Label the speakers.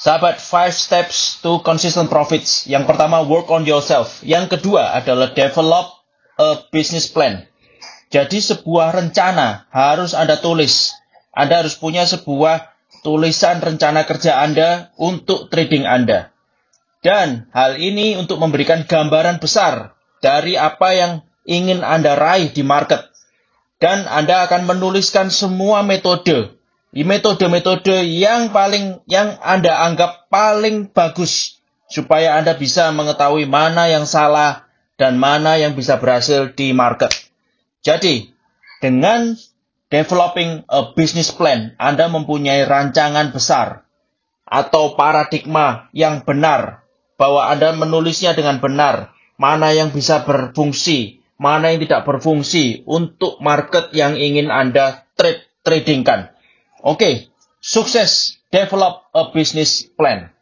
Speaker 1: Sahabat, five steps to consistent profits. Yang pertama, work on yourself. Yang kedua adalah develop a business plan. Jadi sebuah rencana harus Anda tulis. Anda harus punya sebuah tulisan rencana kerja Anda untuk trading Anda. Dan hal ini untuk memberikan gambaran besar dari apa yang ingin Anda raih di market. Dan Anda akan menuliskan semua metode metode-metode yang paling yang Anda anggap paling bagus supaya Anda bisa mengetahui mana yang salah dan mana yang bisa berhasil di market. Jadi, dengan developing a business plan, Anda mempunyai rancangan besar atau paradigma yang benar bahwa Anda menulisnya dengan benar, mana yang bisa berfungsi, mana yang tidak berfungsi untuk market yang ingin Anda trade tradingkan. Oke, okay. sukses develop a business plan.